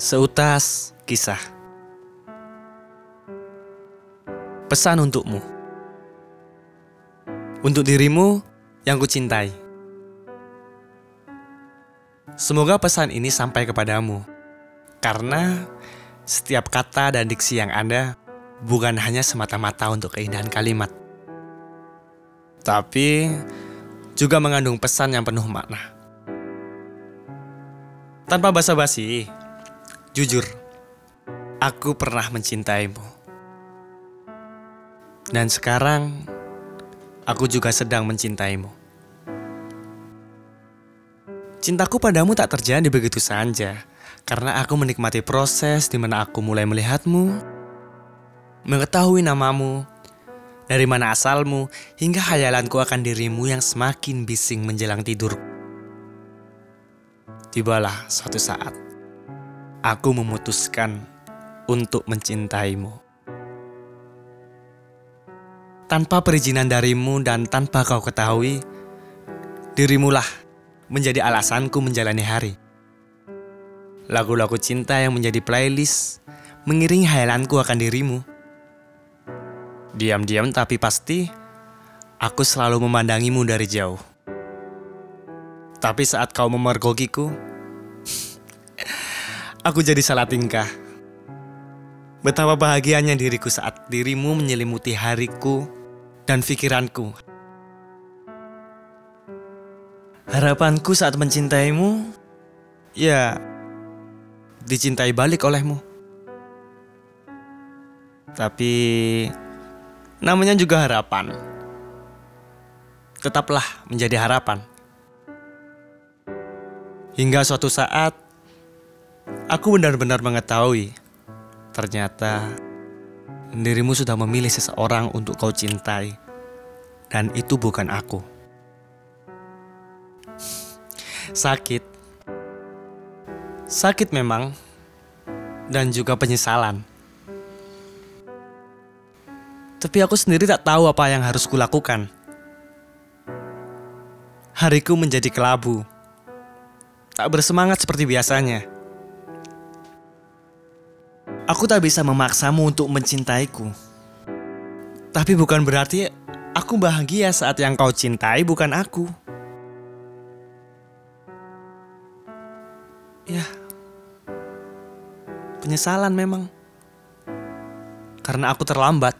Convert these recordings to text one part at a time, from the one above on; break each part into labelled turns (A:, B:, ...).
A: Seutas kisah. Pesan untukmu. Untuk dirimu yang kucintai. Semoga pesan ini sampai kepadamu. Karena setiap kata dan diksi yang ada Bukan hanya semata-mata untuk keindahan kalimat. Tapi juga mengandung pesan yang penuh makna. Tanpa basa-basi Jujur, aku pernah mencintaimu. Dan sekarang, aku juga sedang mencintaimu. Cintaku padamu tak terjadi begitu saja, karena aku menikmati proses di mana aku mulai melihatmu, mengetahui namamu, dari mana asalmu, hingga hayalanku akan dirimu yang semakin bising menjelang tidur. Tibalah suatu saat aku memutuskan untuk mencintaimu. Tanpa perizinan darimu dan tanpa kau ketahui, dirimulah menjadi alasanku menjalani hari. Lagu-lagu cinta yang menjadi playlist mengiringi hayalanku akan dirimu. Diam-diam tapi pasti, aku selalu memandangimu dari jauh. Tapi saat kau memergokiku, aku jadi salah tingkah. Betapa bahagianya diriku saat dirimu menyelimuti hariku dan pikiranku. Harapanku saat mencintaimu, ya, dicintai balik olehmu. Tapi, namanya juga harapan. Tetaplah menjadi harapan. Hingga suatu saat, Aku benar-benar mengetahui ternyata dirimu sudah memilih seseorang untuk kau cintai, dan itu bukan aku. Sakit, sakit memang, dan juga penyesalan. Tapi aku sendiri tak tahu apa yang harus kulakukan. Hariku menjadi kelabu, tak bersemangat seperti biasanya. Aku tak bisa memaksamu untuk mencintaiku. Tapi bukan berarti aku bahagia saat yang kau cintai bukan aku. Ya, penyesalan memang. Karena aku terlambat.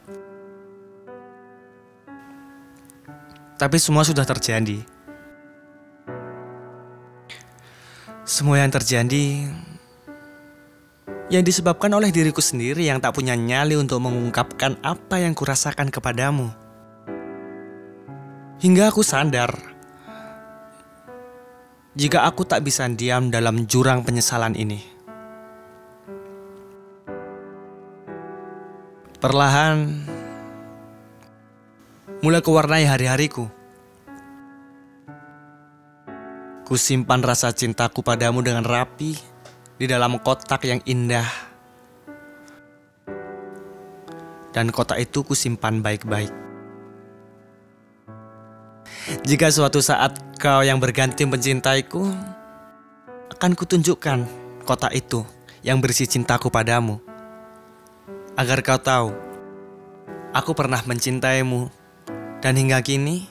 A: Tapi semua sudah terjadi. Semua yang terjadi yang disebabkan oleh diriku sendiri yang tak punya nyali untuk mengungkapkan apa yang kurasakan kepadamu. Hingga aku sadar, jika aku tak bisa diam dalam jurang penyesalan ini. Perlahan, mulai kewarnai hari-hariku. Kusimpan rasa cintaku padamu dengan rapi di dalam kotak yang indah. Dan kotak itu kusimpan baik-baik. Jika suatu saat kau yang berganti mencintaiku, akan kutunjukkan kotak itu yang berisi cintaku padamu. Agar kau tahu, aku pernah mencintaimu, dan hingga kini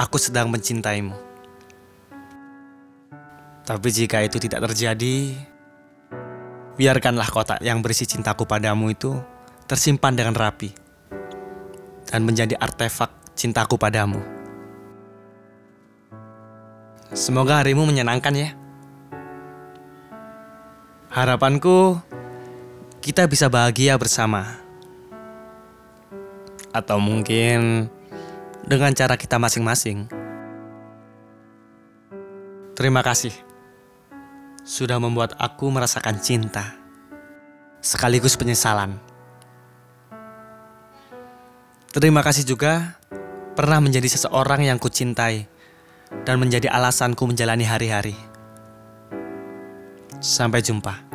A: aku sedang mencintaimu. Tapi jika itu tidak terjadi, Biarkanlah kotak yang berisi cintaku padamu itu tersimpan dengan rapi dan menjadi artefak cintaku padamu. Semoga harimu menyenangkan ya. Harapanku kita bisa bahagia bersama. Atau mungkin dengan cara kita masing-masing. Terima kasih sudah membuat aku merasakan cinta, sekaligus penyesalan. Terima kasih juga pernah menjadi seseorang yang kucintai dan menjadi alasanku menjalani hari-hari. Sampai jumpa.